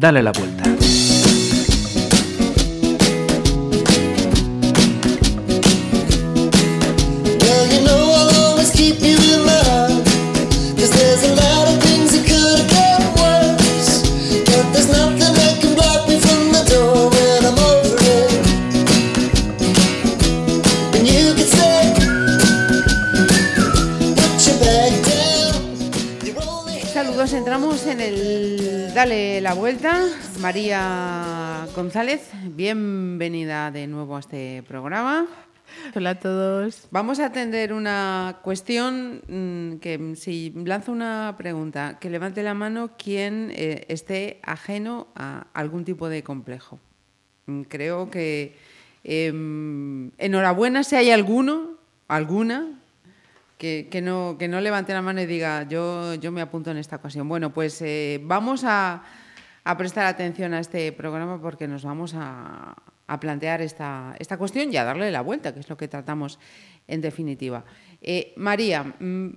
Dale la vuelta. Dale la Vuelta. María González, bienvenida de nuevo a este programa. Hola a todos. Vamos a atender una cuestión mm, que si lanzo una pregunta, que levante la mano quien eh, esté ajeno a algún tipo de complejo. Mm, creo que em, enhorabuena si hay alguno, alguna, que, no, que no levante la mano y diga, yo, yo me apunto en esta ocasión. Bueno, pues eh, vamos a, prestar atención a este programa porque nos vamos a, plantear esta, esta, cuestión y a darle la vuelta, que es lo que tratamos en definitiva. Eh, María, mm,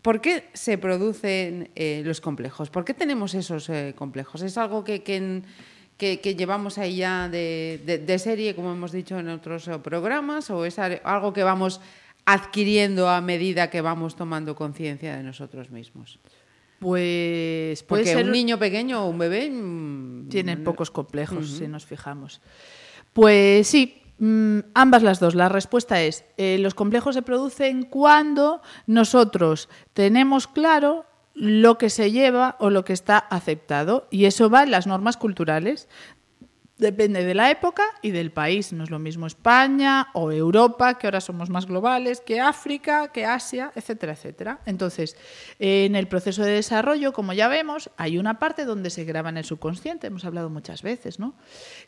¿por qué se producen eh, los complejos? ¿Por qué tenemos esos complejos? ¿Es algo que, que, llevamos ahí ya de, de, serie, como hemos dicho en otros programas, o es algo que vamos adquiriendo a medida que vamos tomando conciencia de nosotros mismos? Pues puede Porque ser un niño pequeño o un bebé mm, tiene pocos complejos si nos fijamos. Pues sí, mm, ambas las dos. La respuesta es eh, los complejos se producen cuando nosotros tenemos claro lo que se lleva o lo que está aceptado y eso va en las normas culturales. Depende de la época y del país. No es lo mismo España o Europa, que ahora somos más globales, que África, que Asia, etcétera, etcétera. Entonces, en el proceso de desarrollo, como ya vemos, hay una parte donde se graba en el subconsciente, hemos hablado muchas veces, ¿no?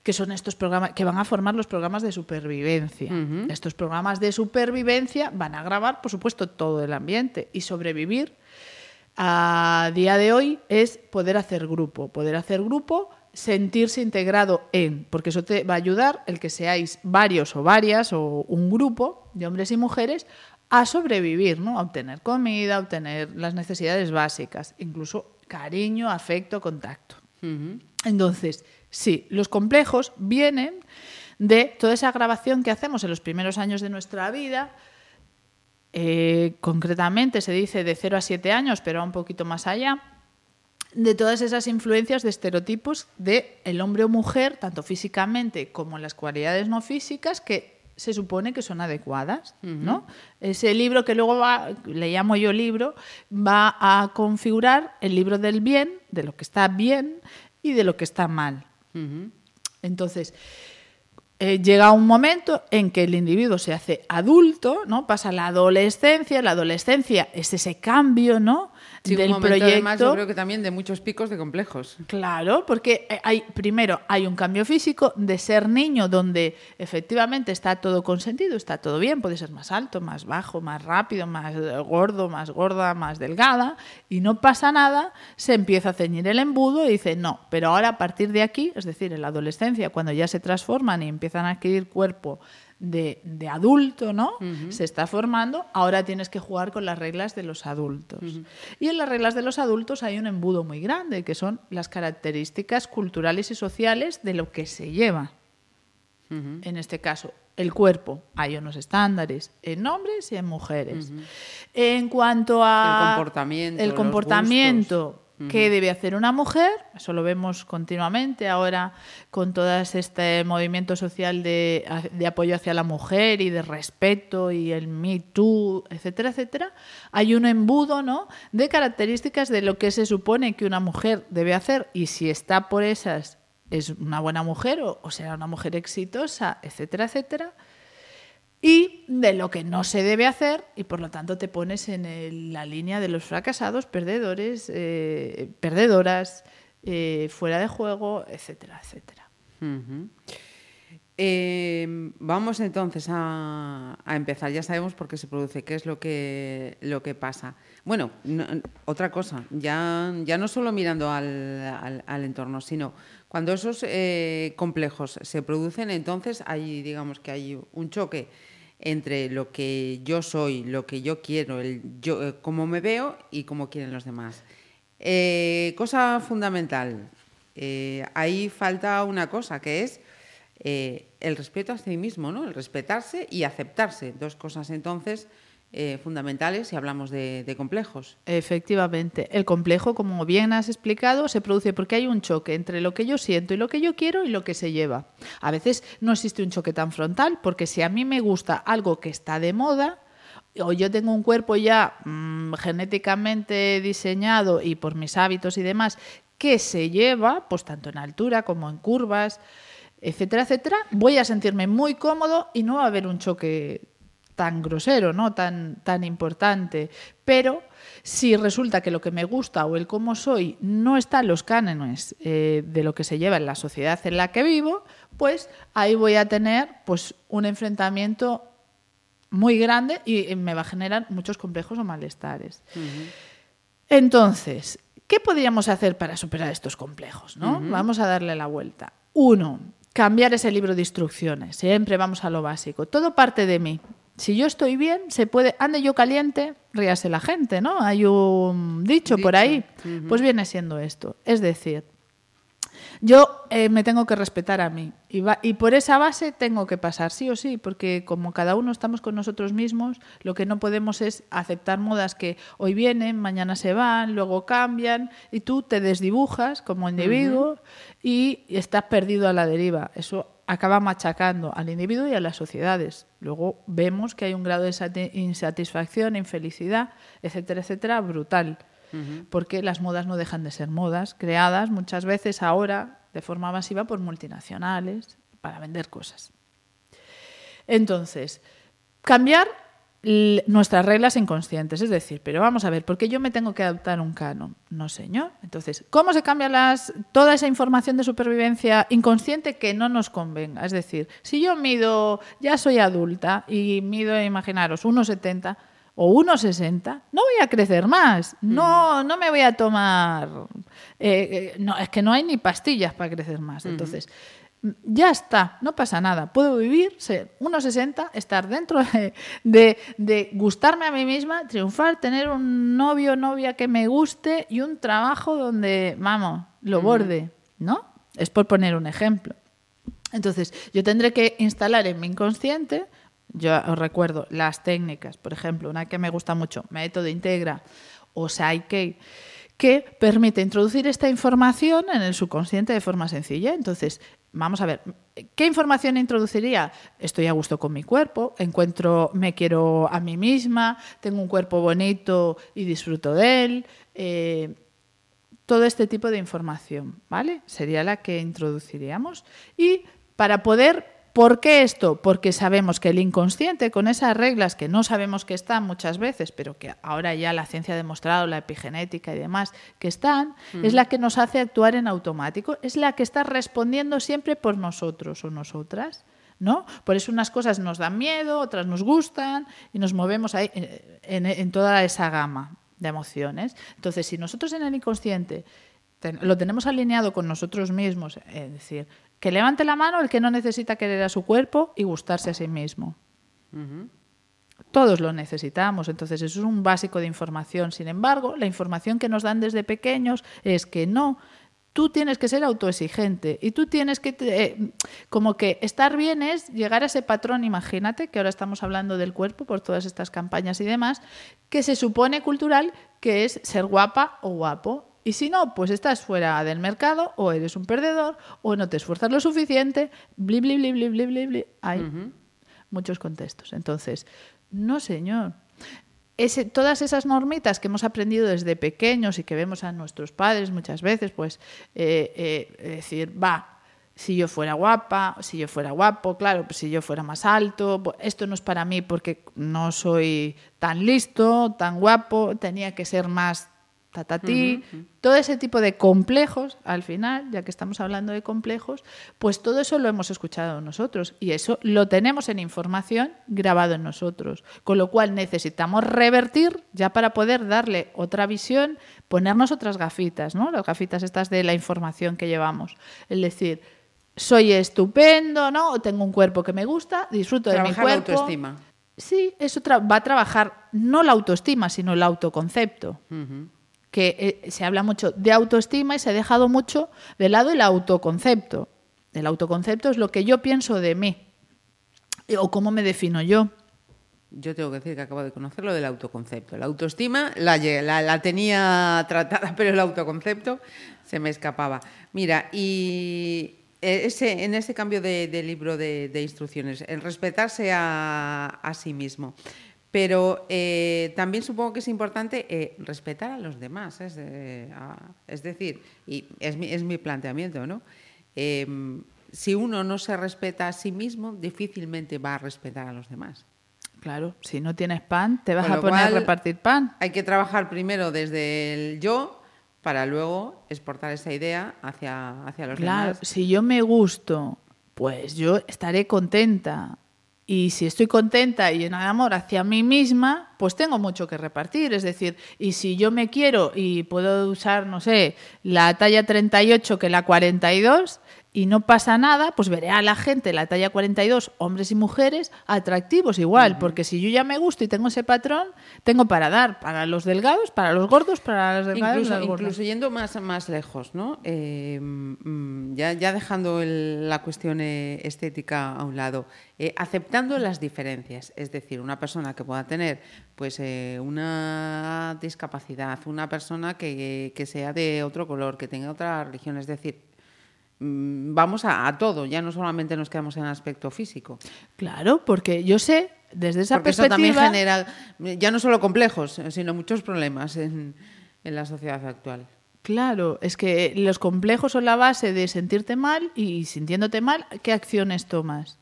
Que son estos programas que van a formar los programas de supervivencia. Estos programas de supervivencia van a grabar, por supuesto, todo el ambiente y sobrevivir a día de hoy es poder hacer grupo, poder hacer grupo sentirse integrado en, porque eso te va a ayudar el que seáis varios o varias o un grupo de hombres y mujeres a sobrevivir, ¿no? A obtener comida, a obtener las necesidades básicas, incluso cariño, afecto, contacto. Entonces, sí, los complejos vienen de toda esa grabación que hacemos en los primeros años de nuestra vida, eh, concretamente se dice de 0 a 7 años, pero un poquito más allá, de todas esas influencias de estereotipos de el hombre o mujer, tanto físicamente como en las cualidades no físicas, que se supone que son adecuadas, ¿no? Ese libro que luego va, le llamo yo libro, va a configurar el libro del bien, de lo que está bien y de lo que está mal. Entonces, eh, llega un momento en que el individuo se hace adulto, ¿no? Pasa la adolescencia, la adolescencia es ese cambio, ¿no? Sí, del un proyecto. Además, yo creo que también de muchos picos de complejos. Claro, porque eh, hay, primero hay un cambio físico de ser niño, donde efectivamente está todo consentido, está todo bien, puede ser más alto, más bajo, más rápido, más gordo, más gorda, más delgada, y no pasa nada, se empieza a ceñir el embudo y dice, no, pero ahora a partir de aquí, es decir, en la adolescencia, cuando ya se transforman y empiezan a adquirir cuerpo de, adulto, ¿no? Se está formando, ahora tienes que jugar con las reglas de los adultos. Y en las reglas de los adultos hay un embudo muy grande, que son las características culturales y sociales de lo que se lleva. En este caso, el cuerpo. Hay unos estándares en hombres y en mujeres. En cuanto a... El comportamiento. El comportamiento ¿Qué debe hacer una mujer? Eso lo vemos continuamente ahora con todo este movimiento social de, apoyo hacia la mujer y de respeto y el Me Too, etcétera, etcétera. Hay un embudo ¿no? de características de lo que se supone que una mujer debe hacer y si está por esas es una buena mujer o, o será una mujer exitosa, etcétera, etcétera y de lo que no se debe hacer y por lo tanto te pones en la línea de los fracasados, perdedores, eh, perdedoras, eh, fuera de juego, etcétera, etcétera. Em, vamos entonces a, empezar. Ya sabemos por qué se produce, qué es lo que, lo que pasa. Bueno, otra cosa, ya, ya no solo mirando al, al entorno, sino cuando esos eh, complejos se producen, entonces hay, digamos que hay un choque entre lo que yo soy, lo que yo quiero, el yo, eh, cómo me veo y cómo quieren los demás. Eh, cosa fundamental, eh, ahí falta una cosa que es el respeto a sí mismo, ¿no? El respetarse y aceptarse. Dos cosas entonces eh, fundamentales si hablamos de, complejos. Efectivamente. El complejo, como bien has explicado, se produce porque hay un choque entre lo que yo siento y lo que yo quiero y lo que se lleva. A veces no existe un choque tan frontal porque si a mí me gusta algo que está de moda, o yo tengo un cuerpo ya mm, genéticamente diseñado y por mis hábitos y demás que se lleva, pues tanto en altura como en curvas, etcétera, etcétera, voy a sentirme muy cómodo y no va a haber un choque tan grosero, ¿no? tan, tan importante. Pero si resulta que lo que me gusta o el cómo soy no está en los cánones eh, de lo que se lleva en la sociedad en la que vivo, pues ahí voy a tener pues, un enfrentamiento muy grande y me va a generar muchos complejos o malestares. Entonces, ¿qué podríamos hacer para superar estos complejos? ¿no? Vamos a darle la vuelta. Uno, cambiar ese libro de instrucciones. Siempre vamos a lo básico. Todo parte de mí. Si yo estoy bien, se puede, ande yo caliente, ríase la gente, ¿no? Hay un dicho, por ahí. Pues viene siendo esto. Es decir, yo eh, me tengo que respetar a mí y, y, por esa base tengo que pasar, sí o sí, porque como cada uno estamos con nosotros mismos, lo que no podemos es aceptar modas que hoy vienen, mañana se van, luego cambian y tú te desdibujas como individuo y estás perdido a la deriva. Eso acaba machacando al individuo y a las sociedades. Luego vemos que hay un grado de insatisfacción, infelicidad, etcétera, etcétera, brutal porque las modas no dejan de ser modas, creadas muchas veces ahora de forma masiva por multinacionales para vender cosas. Entonces, cambiar nuestras reglas inconscientes, es decir, pero vamos a ver, ¿por qué yo me tengo que adaptar un canon? No, señor. Entonces, ¿cómo se cambia las, toda esa información de supervivencia inconsciente que no nos convenga? Es decir, si yo mido, ya soy adulta y mido, imaginaros, 1,70, o 1,60, no voy a crecer más. No, no me voy a tomar. Eh, eh, no, es que no hay ni pastillas para crecer más. Entonces, ya está, no pasa nada. Puedo vivir, ser 1,60, estar dentro de, de, gustarme a mí misma, triunfar, tener un novio o novia que me guste y un trabajo donde, vamos, lo borde, ¿no? Es por poner un ejemplo. Entonces, yo tendré que instalar en mi inconsciente yo os recuerdo las técnicas, por ejemplo, una que me gusta mucho, método integra o Psyche, que permite introducir esta información en el subconsciente de forma sencilla. Entonces, vamos a ver, ¿qué información introduciría? Estoy a gusto con mi cuerpo, encuentro, me quiero a mí misma, tengo un cuerpo bonito y disfruto de él. Eh, todo este tipo de información, ¿vale? Sería la que introduciríamos. Y para poder ¿Por qué esto? Porque sabemos que el inconsciente, con esas reglas que no sabemos que están muchas veces, pero que ahora ya la ciencia ha demostrado, la epigenética y demás, que están, es la que nos hace actuar en automático, es la que está respondiendo siempre por nosotros o nosotras. ¿No? Por eso unas cosas nos dan miedo, otras nos gustan y nos movemos ahí eh, en, en toda esa gama de emociones. Entonces, si nosotros en el inconsciente lo tenemos alineado con nosotros mismos, es decir, que levante la mano el que no necesita querer a su cuerpo y gustarse a sí mismo. Todos lo necesitamos, entonces eso es un básico de información. Sin embargo, la información que nos dan desde pequeños es que no, tú tienes que ser autoexigente y tú tienes que, eh, como que estar bien es llegar a ese patrón, imagínate, que ahora estamos hablando del cuerpo por todas estas campañas y demás, que se supone cultural que es ser guapa o guapo. Y si no, pues estás fuera del mercado o eres un perdedor o no te esfuerzas lo suficiente, bli, bli, bli, bli, bli, bli, Hay muchos contextos. Entonces, no, señor. Ese, todas esas normitas que hemos aprendido desde pequeños y que vemos a nuestros padres muchas veces, pues eh, eh, decir, va, si yo fuera guapa, si yo fuera guapo, claro, pues si yo fuera más alto, pues esto no es para mí porque no soy tan listo, tan guapo, tenía que ser más tatatí, todo ese tipo de complejos, al final, ya que estamos hablando de complejos, pues todo eso lo hemos escuchado nosotros y eso lo tenemos en información grabado en nosotros, con lo cual necesitamos revertir ya para poder darle otra visión, ponernos otras gafitas, ¿no? Las gafitas estas de la información que llevamos, es decir, soy estupendo, ¿no? O tengo un cuerpo que me gusta, disfruto de mi cuerpo. Autoestima. Sí, eso va a trabajar no la autoestima, sino el autoconcepto que eh, se habla mucho de autoestima y se ha dejado mucho de lado el autoconcepto. El autoconcepto es lo que yo pienso de mí o cómo me defino yo. Yo tengo que decir que acabo de conocer lo del autoconcepto. La autoestima la, tenía tratada, pero el autoconcepto se me escapaba. Mira, y ese, en ese cambio de, libro de, instrucciones, el respetarse a, sí mismo. Pero eh, también supongo que es importante eh, respetar a los demás. Es, es decir, y es mi, es mi planteamiento, ¿no? Em, si uno no se respeta a sí mismo, difícilmente va a respetar a los demás. Claro, si no tienes pan, te vas a poner a repartir pan. Hay que trabajar primero desde el yo para luego exportar esa idea hacia, hacia los demás. Claro, si yo me gusto, pues yo estaré contenta. Y si estoy contenta y de amor hacia mí misma, pues tengo mucho que repartir. Es decir, y si yo me quiero y puedo usar, no sé, la talla 38 que la 42, y no pasa nada, pues veré a la gente, la talla 42, hombres y mujeres, atractivos igual, porque si yo ya me gusto y tengo ese patrón, tengo para dar para los delgados, para los gordos, para los delgados. Incluso, incluso yendo más, más lejos, ¿no? Eh, mm, ya, ya, dejando la cuestión eh, estética a un lado, eh, aceptando las diferencias, es decir, una persona que pueda tener pues una discapacidad, una persona que, que sea de otro color, que tenga otra religión, es decir, vamos a, todo, ya no solamente nos quedamos en el aspecto físico. Claro, porque yo sé, desde esa porque perspectiva... Eso también genera, ya no solo complejos, sino muchos problemas en, en la sociedad actual. Claro, es que los complejos son la base de sentirte mal y sintiéndote mal, ¿qué acciones tomas?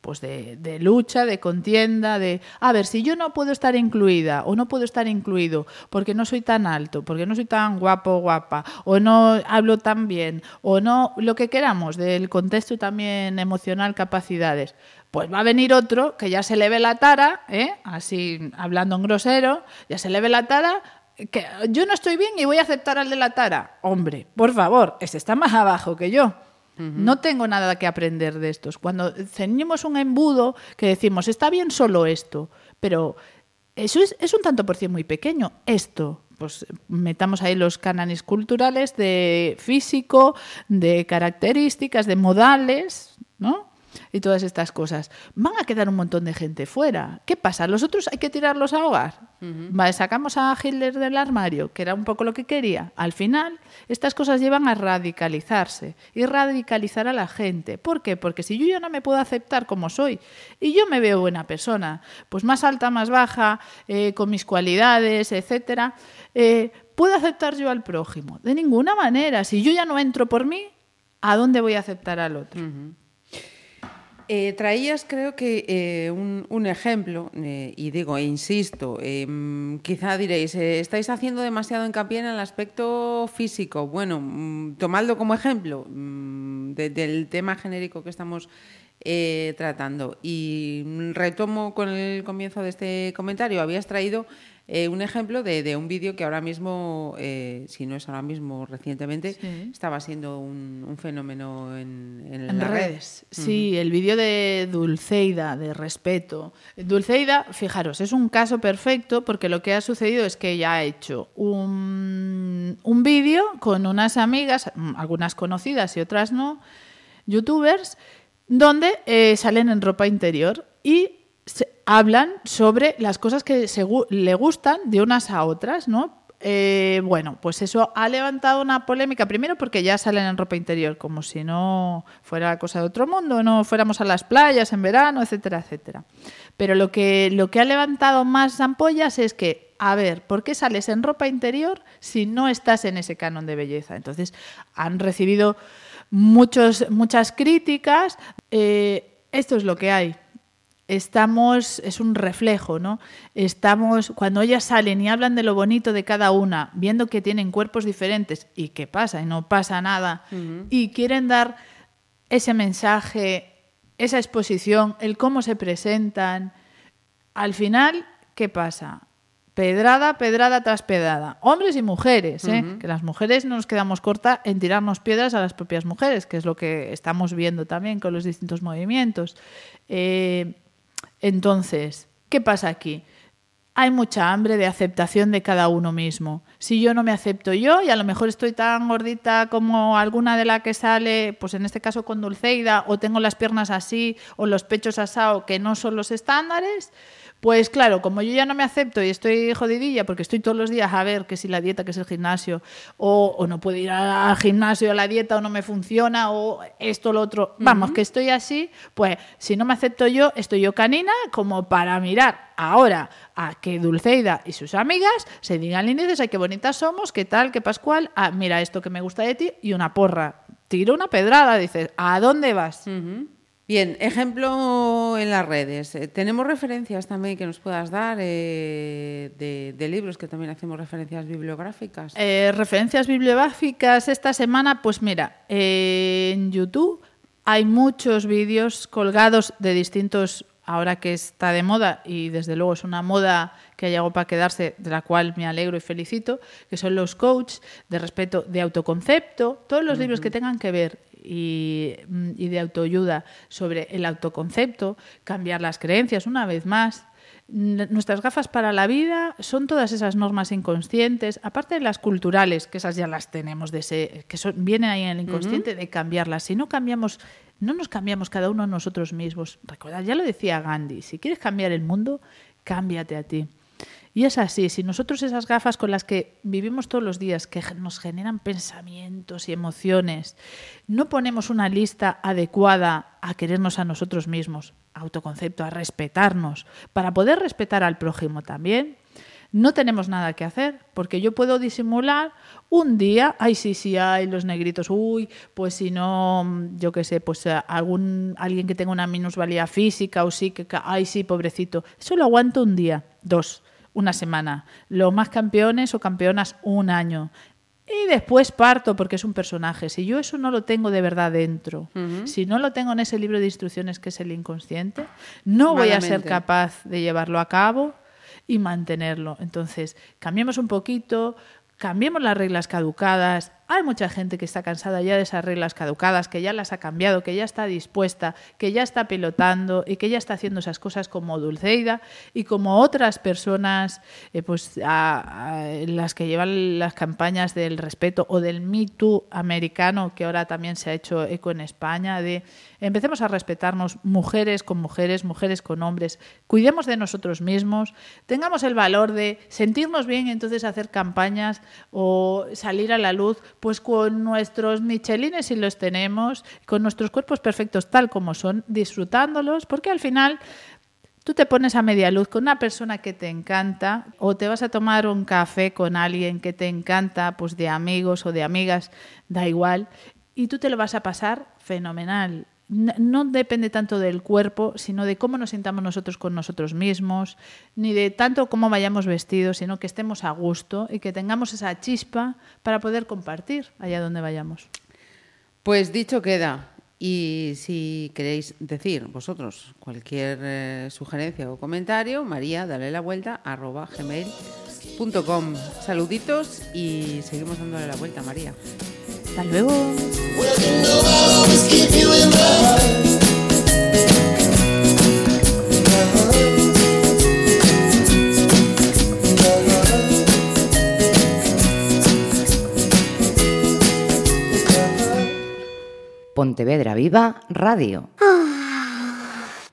Pues de, lucha, de contienda, de, a ver, si yo no puedo estar incluida o no puedo estar incluido porque no soy tan alto, porque no soy tan guapo guapa, o no hablo tan bien, o no, lo que queramos, del contexto también emocional, capacidades, pues va a venir otro que ya se le ve la tara, ¿eh? así hablando en grosero, ya se le ve la tara, que yo no estoy bien y voy a aceptar al de la tara. Hombre, por favor, ese está más abajo que yo. No tengo nada que aprender de estos. Cuando ceñimos un embudo que decimos, está bien solo esto, pero eso es, un tanto por cien muy pequeño. Esto, pues metamos ahí los cánones culturales de físico, de características, de modales, ¿no? Y todas estas cosas. Van a quedar un montón de gente fuera. ¿Qué pasa? ¿Los otros hay que tirarlos a hogar? vale, sacamos a Hitler del armario, que era un poco lo que quería. Al final, estas cosas llevan a radicalizarse y radicalizar a la gente. ¿Por qué? Porque si yo ya no me puedo aceptar como soy y yo me veo buena persona, pues más alta, más baja, eh, con mis cualidades, etcétera, eh, ¿puedo aceptar yo al prójimo? De ninguna manera. Si yo ya no entro por mí, ¿a dónde voy a aceptar al otro? Eh, traías, creo que, eh, un, ejemplo, eh, y digo, e insisto, mm, quizá diréis, estáis haciendo demasiado hincapié en el aspecto físico. Bueno, mm, tomadlo como ejemplo mm, del tema genérico que estamos tratando. Y retomo con el comienzo de este comentario. Habías traído eh, un ejemplo de, un vídeo que ahora mismo, eh, si no es ahora mismo, recientemente, estaba siendo un, fenómeno en, las redes. Sí, el vídeo de Dulceida, de respeto. Dulceida, fijaros, es un caso perfecto porque lo que ha sucedido es que ella ha hecho un, un vídeo con unas amigas, algunas conocidas y otras no, youtubers, donde eh, salen en ropa interior y hablan sobre las cosas que le gustan de unas a otras, ¿no? Eh, bueno, pues eso ha levantado una polémica, primero porque ya salen en ropa interior, como si no fuera cosa de otro mundo, no fuéramos a las playas en verano, etcétera, etcétera. Pero lo que, lo que ha levantado más ampollas es que, a ver, ¿por qué sales en ropa interior si no estás en ese canon de belleza? Entonces, han recibido muchos, muchas críticas. Eh, esto es lo que hay estamos, es un reflejo, ¿no? Estamos, cuando ellas salen y hablan de lo bonito de cada una, viendo que tienen cuerpos diferentes y que pasa y no pasa nada, y quieren dar ese mensaje, esa exposición, el cómo se presentan, al final, ¿qué pasa? Pedrada, pedrada tras pedrada. Hombres y mujeres, ¿eh? que las mujeres no nos quedamos cortas en tirarnos piedras a las propias mujeres, que es lo que estamos viendo también con los distintos movimientos. Eh, entonces, ¿qué pasa aquí? hay mucha hambre de aceptación de cada uno mismo. Si yo no me acepto yo, y a lo mejor estoy tan gordita como alguna de la que sale, pues en este caso con Dulceida, o tengo las piernas así, o los pechos asados, que no son los estándares, pues claro, como yo ya no me acepto y estoy jodidilla porque estoy todos los días a ver que si la dieta, que es el gimnasio, o, no puedo ir al gimnasio a la dieta o no me funciona, o esto, lo otro, vamos, que estoy así, pues si no me acepto yo, estoy yo canina como para mirar ahora a que Dulceida y sus amigas se digan índices, ay, qué bonitas somos, qué tal, qué Pascual, ah, mira esto que me gusta de ti, y una porra. Tiro una pedrada, dices, ¿a dónde vas? Bien, ejemplo en las redes. Eh, ¿Tenemos referencias también que nos puedas dar eh, de, libros que también hacemos referencias bibliográficas? Eh, referencias bibliográficas esta semana, pues mira, en YouTube hay muchos vídeos colgados de distintos, ahora que está de moda y desde luego es una moda que ha llegado para quedarse, de la cual me alegro y felicito, que son los coaches de respeto, de autoconcepto, todos los libros que tengan que ver Mm, y, de autoayuda sobre el autoconcepto, cambiar las creencias una vez más. Nuestras gafas para la vida son todas esas normas inconscientes, aparte de las culturales, que esas ya las tenemos, de ese, que son, vienen ahí en el inconsciente, de cambiarlas. Si no cambiamos, no nos cambiamos cada uno nosotros mismos. Recordad, ya lo decía Gandhi, si quieres cambiar el mundo, cámbiate a ti. Y es así, si nosotros esas gafas con las que vivimos todos los días, que nos generan pensamientos y emociones, no ponemos una lista adecuada a querernos a nosotros mismos, autoconcepto, a respetarnos, para poder respetar al prójimo también, no tenemos nada que hacer, porque yo puedo disimular un día, ay, sí, sí, hay los negritos, uy, pues si no, yo qué sé, pues eh, algún, alguien que tenga una minusvalía física o sí, que, ay, sí, pobrecito, eso lo aguanto un día, dos una semana. Los más campeones o campeonas un año. Y después parto porque es un personaje. Si yo eso no lo tengo de verdad dentro, si no lo tengo en ese libro de instrucciones que es el inconsciente, no voy a ser capaz de llevarlo a cabo y mantenerlo. Entonces, cambiemos un poquito, cambiemos las reglas caducadas, hay mucha gente que está cansada ya de esas reglas caducadas, que ya las ha cambiado, que ya está dispuesta, que ya está pilotando y que ya está haciendo esas cosas como Dulceida y como otras personas, eh, pues las que llevan las campañas del respeto o del Me Too americano, que ahora también se ha hecho eco en España, de empecemos a respetarnos mujeres con mujeres, mujeres con hombres, cuidemos de nosotros mismos, tengamos el valor de sentirnos bien y entonces hacer campañas o salir a la luz pues con nuestros michelines si los tenemos, con nuestros cuerpos perfectos tal como son, disfrutándolos, porque al final tú te pones a media luz con una persona que te encanta o te vas a tomar un café con alguien que te encanta, pues de amigos o de amigas, da igual, y tú te lo vas a pasar fenomenal no depende tanto del cuerpo, sino de cómo nos sintamos nosotros con nosotros mismos, ni de tanto cómo vayamos vestidos, sino que estemos a gusto y que tengamos esa chispa para poder compartir allá donde vayamos. Pues dicho queda. Y si queréis decir vosotros cualquier eh, sugerencia o comentario, María, dale la vuelta arroba gmail.com. Saluditos y seguimos dándole la vuelta, María. Hasta luego. Pontevedra Viva Radio. Ah.